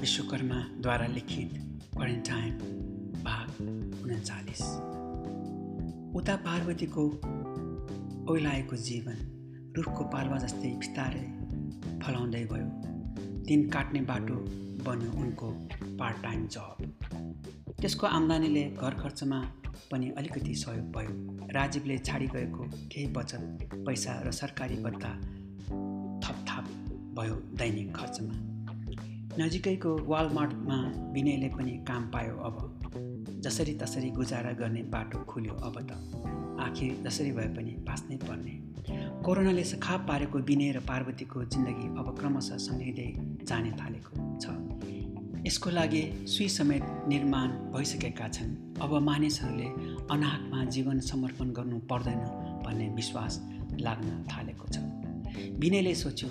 विश्वकर्माद्वारा लिखित क्वारेन्टाइन भाग उन्चालिस। उता पार्वतीको ओइलाएको जीवन रुखको पालुवा जस्तै बिस्तारै फलाउँदै गयो। दिन काट्ने बाटो बन्यो उनको पार्ट टाइम जब त्यसको आम्दानीले घर खर्चमा पनि अलिकति सहयोग भयो। राजीवले छाडी गएको केही बचत पैसा र सरकारी बद्दा थपथाप भयो दैनिक खर्चमा। नजिकैको वालमार्टमा विनयले पनि काम पायो अब। जसरी तसरी गुजारा गर्ने बाटो खुल्यो अब त। आखिर जसरी भए पनि बाँच्नै पर्ने। कोरोनाले खाप पारेको विनय र पार्वतीको जिन्दगी अब क्रमशः सँगैदै जाने थालेको छ। यसको लागि सुई समेत निर्माण भइसकेका छन्। अब मानिसहरूले अनाहकमा जीवन समर्पण गर्नु पर्दैन भन्ने विश्वास लाग्न थालेको छ। विनयले सोच्यो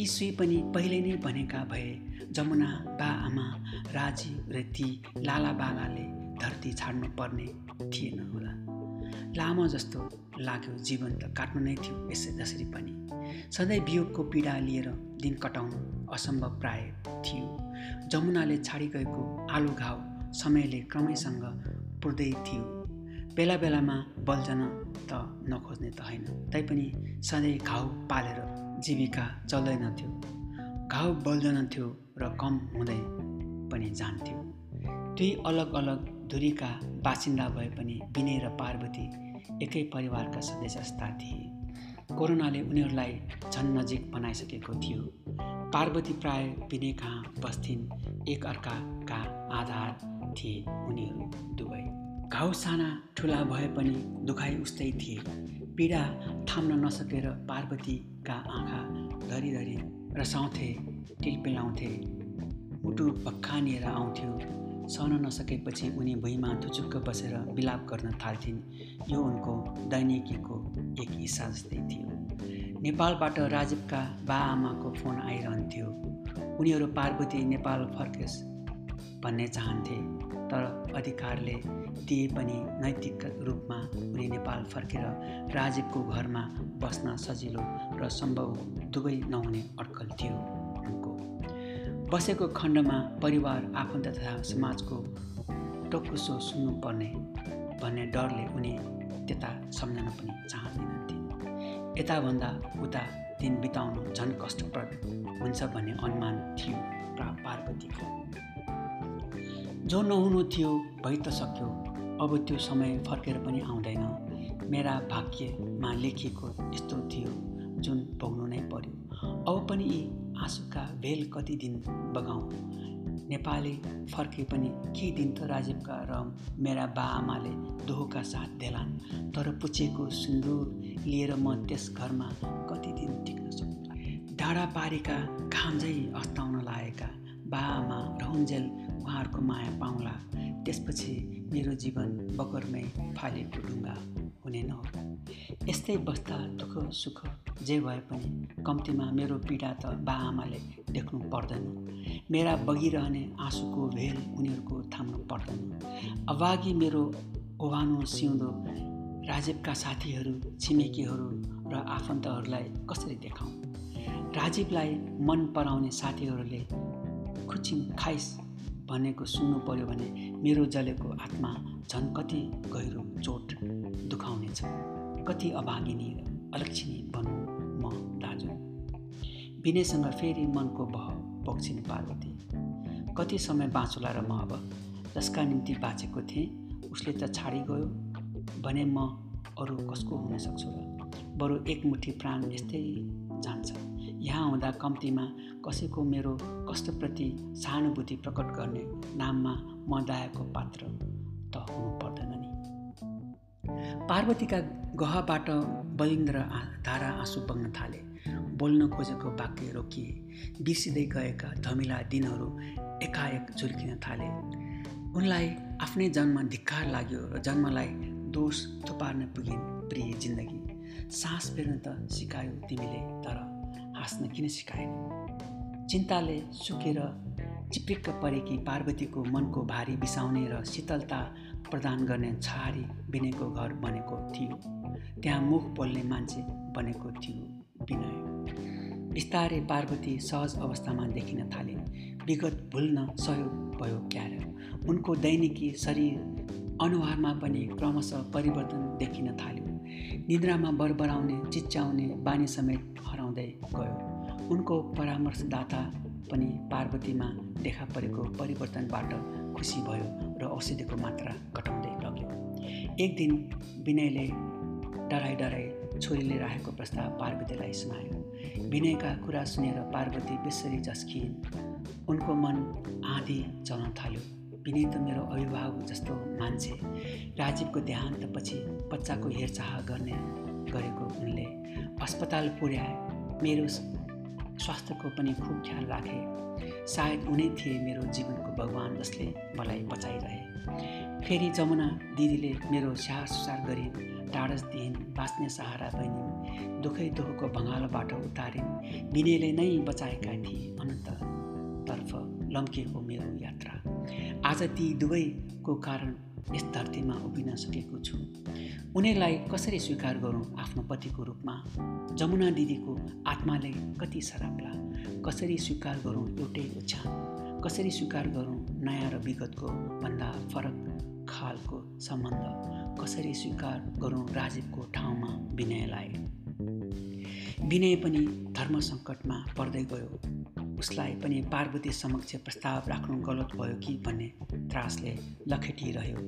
यी सुई पनि पहिले नै भनेका भए जमुना बा आमा राजीव र ती लाला बालाले धरती छाड्नु पर्ने थिएन होला। लामो जस्तो लाग्यो जीवन त काट्नु नै थियो यसै जसरी पनि। सधैँ वियोगको पीडा लिएर दिन कटाउनु असम्भव प्राय थियो। जमुनाले छाडी गएको आलु घाउ समयले क्रमैसँग पुर्दै थियो। बेला बेलामा बल्झन त नखोज्ने त होइन। तैपनि सधैँ घाउ पालेर जीविका चल्दैनथ्यो घाउ बल्झनथ्यो र कम हुँदै पनि जान्थ्यो। दुई अलग अलग धुरीका बासिन्दा भए पनि विनय र पार्वती एकै परिवारका सदस्य जस्ता थिए। कोरोनाले उनीहरूलाई झन् नजिक बनाइसकेको थियो। पार्वती प्राय विनय कहाँ बस्थिन्। एक अर्काका आधार थिए उनीहरू दुवै। घाउ साना ठुला भए पनि दुखाइ उस्तै थिए। पीडा थाम्न नसकेर पार्वतीका आँखा धरीधरी रसाउँथे टिलपिलाउँथे। मुटु पक्खानिएर आउँथ्यो। सहन नसकेपछि उनी भुइँमा थुचुक्क बसेर विलाप गर्न थाल्थिन्। यो उनको दैनिकीको एक हिस्सा जस्तै थियो। नेपालबाट राजीवका बाआमाको फोन आइरहन्थ्यो। उनीहरू पार्वती नेपाल फर्केस भन्ने चाहन्थे। तर अधिकारले दिए पनि नैतिक रूपमा उनी नेपाल फर्केर राजीवको घरमा बस्न सजिलो र सम्भव दुवै नहुने अड्कल थियो उनको। बसेको खण्डमा परिवार आफन्त तथा समाजको टोकुसो सुन्नुपर्ने भन्ने डरले उनी त्यता सम्झन पनि चाहँदैनथे यताभन्दा उता दिन बिताउनु झन् कष्टप्रद हुन्छ भन्ने अनुमान थियो। जो नहुनु थियो भइ त सक्यो। अब त्यो समय फर्केर पनि आउँदैन। मेरा भाग्यमा लेखिएको यस्तो थियो जुन भोग्नु नै पर्यो। अब पनि यी आँसुका भेल कति दिन बगाउँ? नेपाली फर्के पनि के दिन त राजीवका र मेरा बाआमाले दोहोका साथ देलान्। तर पुछेको सुन्दुर लिएर म त्यस घरमा कति दिन टिक्न सक्छु डाँडा पारीका घामझै अस्ताउन लागेका बाआमा रहन्जेल उहाँहरूको माया पाउँला। त्यसपछि मेरो जीवन बकरमै फालेको ढुङ्गा हुने नहो यस्तै बस्दा दुःख सुख जे भए पनि कम्तीमा मेरो पीडा त बाआमाले देख्नु पर्दैन। मेरा बगिरहने आँसुको भेल उनीहरूको थाम्नु पर्दैन। अभागी मेरो ओभानो सिउँदो राजीवका साथीहरू छिमेकीहरू र आफन्तहरूलाई कसरी देखाउँ? राजीवलाई मन पराउने साथीहरूले खुचिङ खाइस। भनेको सुन्नु पर्यो भने मेरो जलेको आत्मा झन् कति गहिरो चोट दुखाउनेछ। कति अभागिनी अलक्षिणी भनौँ म दाजु। विनयसँग फेरि मनको बह पोख्छिन् पार्वती कति समय बाँचुला र म अब जसका निम्ति बाँचेको थिएँ उसले त छाडी गयो भने म अरू कसको हुन सक्छु र बरु एकमुठी प्राण यस्तै जान्छ। यहाँ हुँदा कम्तीमा कसैको मेरो कष्टप्रति सहानुभूति प्रकट गर्ने नाममा म दयाको पात्र त हुनु पर्दैन नि। पार्वतीका गहबाट बलिन्द्र धारा आँसु बग्न थाले। बोल्न खोजेको वाक्य रोकिए। बिर्सिँदै गएका धमिला दिनहरू एकाएक झुल्किन थाले। उनलाई आफ्नै जन्म धिक्कार लाग्यो र जन्मलाई दोष थुपार्न पुगिन् प्रिय जिन्दगी। सास फेर्न त सिकायो तिमीले तर हाँस्न किन सिकाएन? चिन्ताले सुकेर चिप्रिक्क परेकी पार्वतीको मनको भारी बिसाउने र शीतलता प्रदान गर्ने छहारी बिनेको घर बनेको थियो। त्यहाँ मुख बोल्ने मान्छे बनेको थियो विनय। बिस्तारै पार्वती सहज अवस्थामा देखिन थालिन्। विगत भुल्न सहयोग भयो क्यार। उनको दैनिकी शरीर अनुहारमा पनि क्रमशः परिवर्तन देखिन थाल्यो। निद्रामा बरबराउने चिच्याउने बानी समेत हराउँदै गयो। उनको परामर्शदाता पनि पार्वतीमा देखा परेको परिवर्तनबाट खुसी भयो र औषधिको मात्रा घटाउँदै लग्यो। एक दिन विनयले डराइ डराई छोरीले राखेको प्रस्ताव पार्वतीलाई सुनायो। विनयका कुरा सुनेर पार्वती बेसरी झस्किन्। उनको मन आँधी चल्न थाल्यो। विनय त मेरो अभिभावक जस्तो मान्छे। राजीवको देहान्तपछि बच्चाको हेरचाह गर्ने गरेको उनले अस्पताल पुर्याए। मेरो स्वास्थ्यको पनि खुब ख्याल राखे। सायद उनी थिए मेरो जीवनको भगवान् जसले मलाई बचाइरहे। फेरि जमुना दिदीले मेरो स्याहार सुसार गरिन् टाढस दिइन् बाँच्ने सहारा बनिन् दुःखै दुःखको भँगालोबाट उतारिन्। विनयले नै बचाएका थिए अनन्ततर्फ लम्किएको मेरो यात्रा। आज ती दुवैको कारण यस धरतीमा उभिन सकेको छु। उनीहरूलाई कसरी स्वीकार गरौँ आफ्नो पतिको रूपमा? जमुना दिदीको आत्माले कति सराप्ला। कसरी स्वीकार गरौँ एउटै ओछ्यान कसरी स्वीकार गरौँ नयाँ र विगतको भन्दा फरक खालको सम्बन्ध? कसरी स्वीकार गरौँ राजीवको ठाउँमा विनयलाई? विनय पनि धर्म सङ्कटमा पर्दै गयो। उसलाई पनि पार्वती समक्ष प्रस्ताव राख्नु गलत भयो कि भन्ने त्रासले लखेटिरह्यो।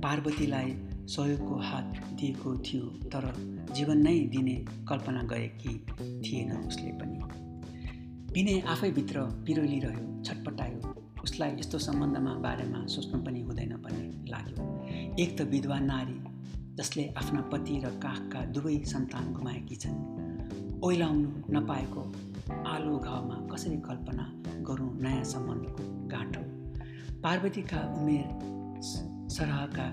पार्वतीलाई सहयोगको हात दिएको थियो तर जीवन नै दिने कल्पना गरेकी थिएन उसले पनि। विनय आफैभित्र पिरोलिरह्यो छटपटायो। उसलाई यस्तो सम्बन्धमा बारेमा सोच्नु पनि हुँदैन भन्ने लाग्यो। एक त विधवा नारी जसले आफ्ना पति र काखका दुवै सन्तान गुमाएकी छन् ओइलाउनु नपाएको आलो घाउमा कसरी कल्पना गरौँ नयाँ सम्बन्धको गाँठो? पार्वतीका उमेर सरहका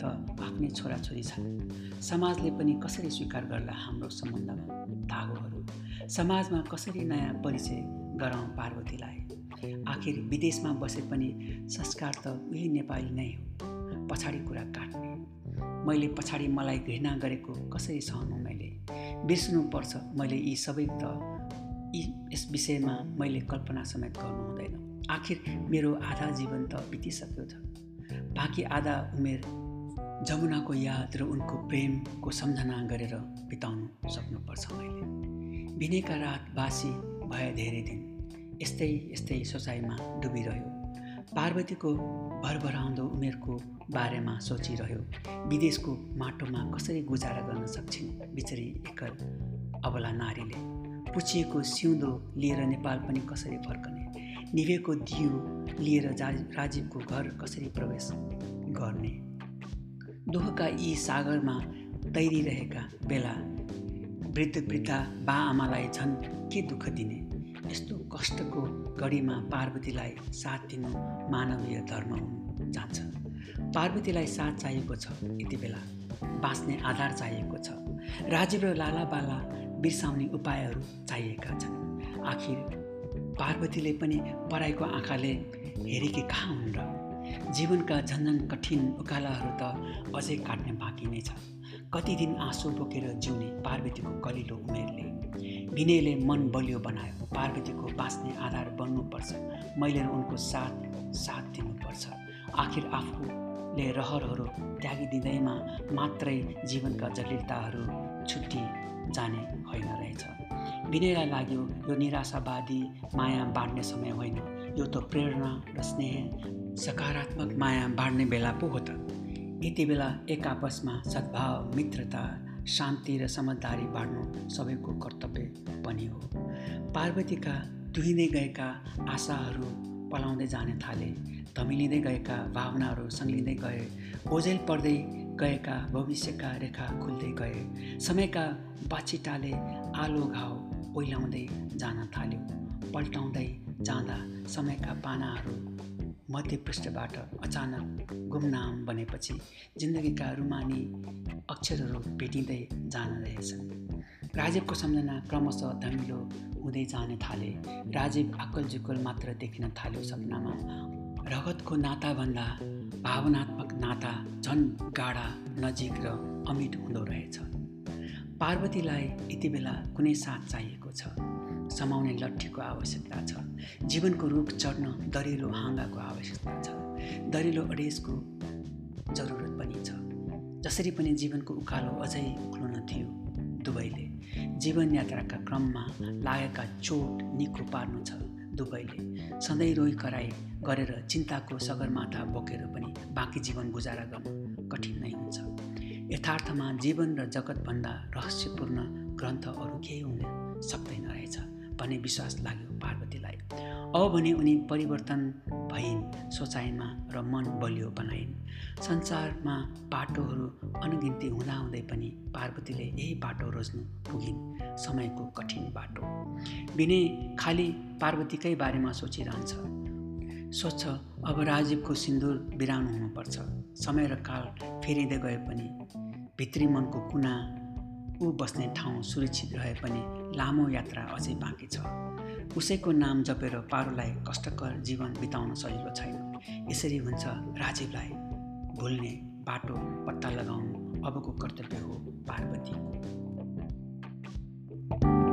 त आफ्नै छोराछोरी छन्। समाजले पनि कसरी स्वीकार गर्ला हाम्रो सम्बन्धमा धागोहरू? समाजमा कसरी नयाँ परिचय गराउँ पार्वतीलाई? आखिर विदेशमा बसे पनि संस्कार त उही नेपाली नै हो। पछाडि कुरा काट्ने। मैले पछाडि मलाई घृणा गरेको कसरी सहनु मैले? बिर्सनुपर्छ मैले यी सबै त यी यस विषयमा मैले कल्पना समेत गर्नु हुँदैन। आखिर मेरो आधा जीवन त बितिसक्यो छ बाँकी आधा उमेर जमुनाको याद र उनको प्रेमको सम्झना गरेर बिताउनु सक्नुपर्छ मैले। बिनेका रात बासी भए धेरै दिन। यस्तै यस्तै सोचाइमा डुबिरह्यो। पार्वतीको भरभराउँदो उमेरको बारेमा सोचिरह्यो। विदेशको माटोमा कसरी गुजारा गर्न सक्छिन् बिचरी एकल अबला नारीले। पुछिएको सिउँदो लिएर नेपाल पनि कसरी फर्कने? निभेको दियो लिएर जा राजीवको घर कसरी प्रवेश गर्ने? दुःखका यी सागरमा तैरिरहेका बेला वृद्ध वृद्धा बा आमालाई झन् के दुःख दिने? यस्तो कष्टको घडीमा पार्वतीलाई साथ दिनु मानवीय धर्म हुनु जान्छ। पार्वतीलाई साथ चाहिएको छ यति बेला बाँच्ने आधार चाहिएको छ। राजीव र लालाबाला बिर्साउने उपायहरू चाहिएका छन्। आखिर पार्वतीले पनि पराईको आँखाले हेरेकी कहाँ हुन् र? जीवनका झन्झन कठिन उकालाहरू त अझै काट्ने बाँकी नै छ। कति दिन आँसु बोकेर जिउने पार्वतीको कलिलो उमेरले। विनयले मन बलियो बनायो। पार्वतीको बाँच्ने आधार बन्नुपर्छ। मैले उनको साथ साथ दिनुपर्छ। आखिर आफूले रहरहरू त्यागिदिँदैमा मात्रै जीवनका जटिलताहरू छुट्टी जाने होइन रहेछ। विनयलाई लाग्यो यो निराशावादी माया बाँड्ने समय होइन। यो त प्रेरणा र स्नेह सकारात्मक माया बाँड्ने बेला पो हो त। यति बेला एक आपसमा सद्भाव मित्रता शान्ति र समझदारी बाँड्नु सबैको कर्तव्य पनि हो। पार्वतीका दुहिँदै गएका आशाहरू पलाउँदै जाने थाले। धमिलिँदै गएका भावनाहरू सङ्लिँदै गए। ओझेल पर्दै गएका भविष्यका रेखा खुल्दै गए। समयका बाछिटाले आलो घाउ ओइलाउँदै जान थाल्यो। पल्टाउँदै जाँदा समयका पानाहरू मध्यपृष्ठबाट अचानक गुमनाम बनेपछि जिन्दगीका रुमानी अक्षरहरू भेटिँदै जान रहेछन्। राजीवको सम्झना क्रमशः धमिलो हुँदै जाने थाले। राजीव आकल मात्र देखिन थाल्यो सपनामा रगतको नाताभन्दा भावनात्मक नाता झन् गाढा नजिक र अमिट हुँदो रहेछ। पार्वतीलाई यति बेला कुनै साथ चाहिएको छ। समाउने लट्ठीको आवश्यकता छ। जीवनको रुख चढ्न दरिलो हाँगाको आवश्यकता छ। दरिलो अडेसको जरुरत पनि छ। जसरी पनि जीवनको उकालो अझै उक्लो थियो दुवैले जीवनयात्राका क्रममा लागेका चोट निको पार्नु छ। दुवैले सधैँ रोइ कराई गरेर चिन्ताको सगरमाथा बोकेर पनि बाँकी जीवन गुजारा गर्न कठिन नै हुन्छ। यथार्थमा जीवन र जगतभन्दा रहस्यपूर्ण ग्रन्थ अरू केही हुन सक्दैन रहेछ भन्ने विश्वास लाग्यो पार्वतीलाई। अब भने उनी परिवर्तन भइन् सोचाइमा र मन बलियो बनाइन्। संसारमा बाटोहरू अनगिन्ती हुँदाहुँदै पनि पार्वतीले यही बाटो रोज्नु पुगिन्। समयको कठिन बाटो। विनय खालि पार्वतीकै बारेमा सोचिरहन्छ। सोच्छ अब राजीवको सिन्दुर बिराउनु हुनुपर्छ। समय र काल फेरिँदै गए पनि भित्री मनको कुना ऊ बस्ने ठाउँ सुरक्षित रहे पनि लामो यात्रा अझै बाँकी छ। उसैको नाम जपेर पारोलाई कष्टकर जीवन बिताउन सजिलो छैन। यसरी हुन्छ राजीवलाई भुल्ने बाटो पत्ता लगाउनु अबको कर्तव्य हो पार्वतीको you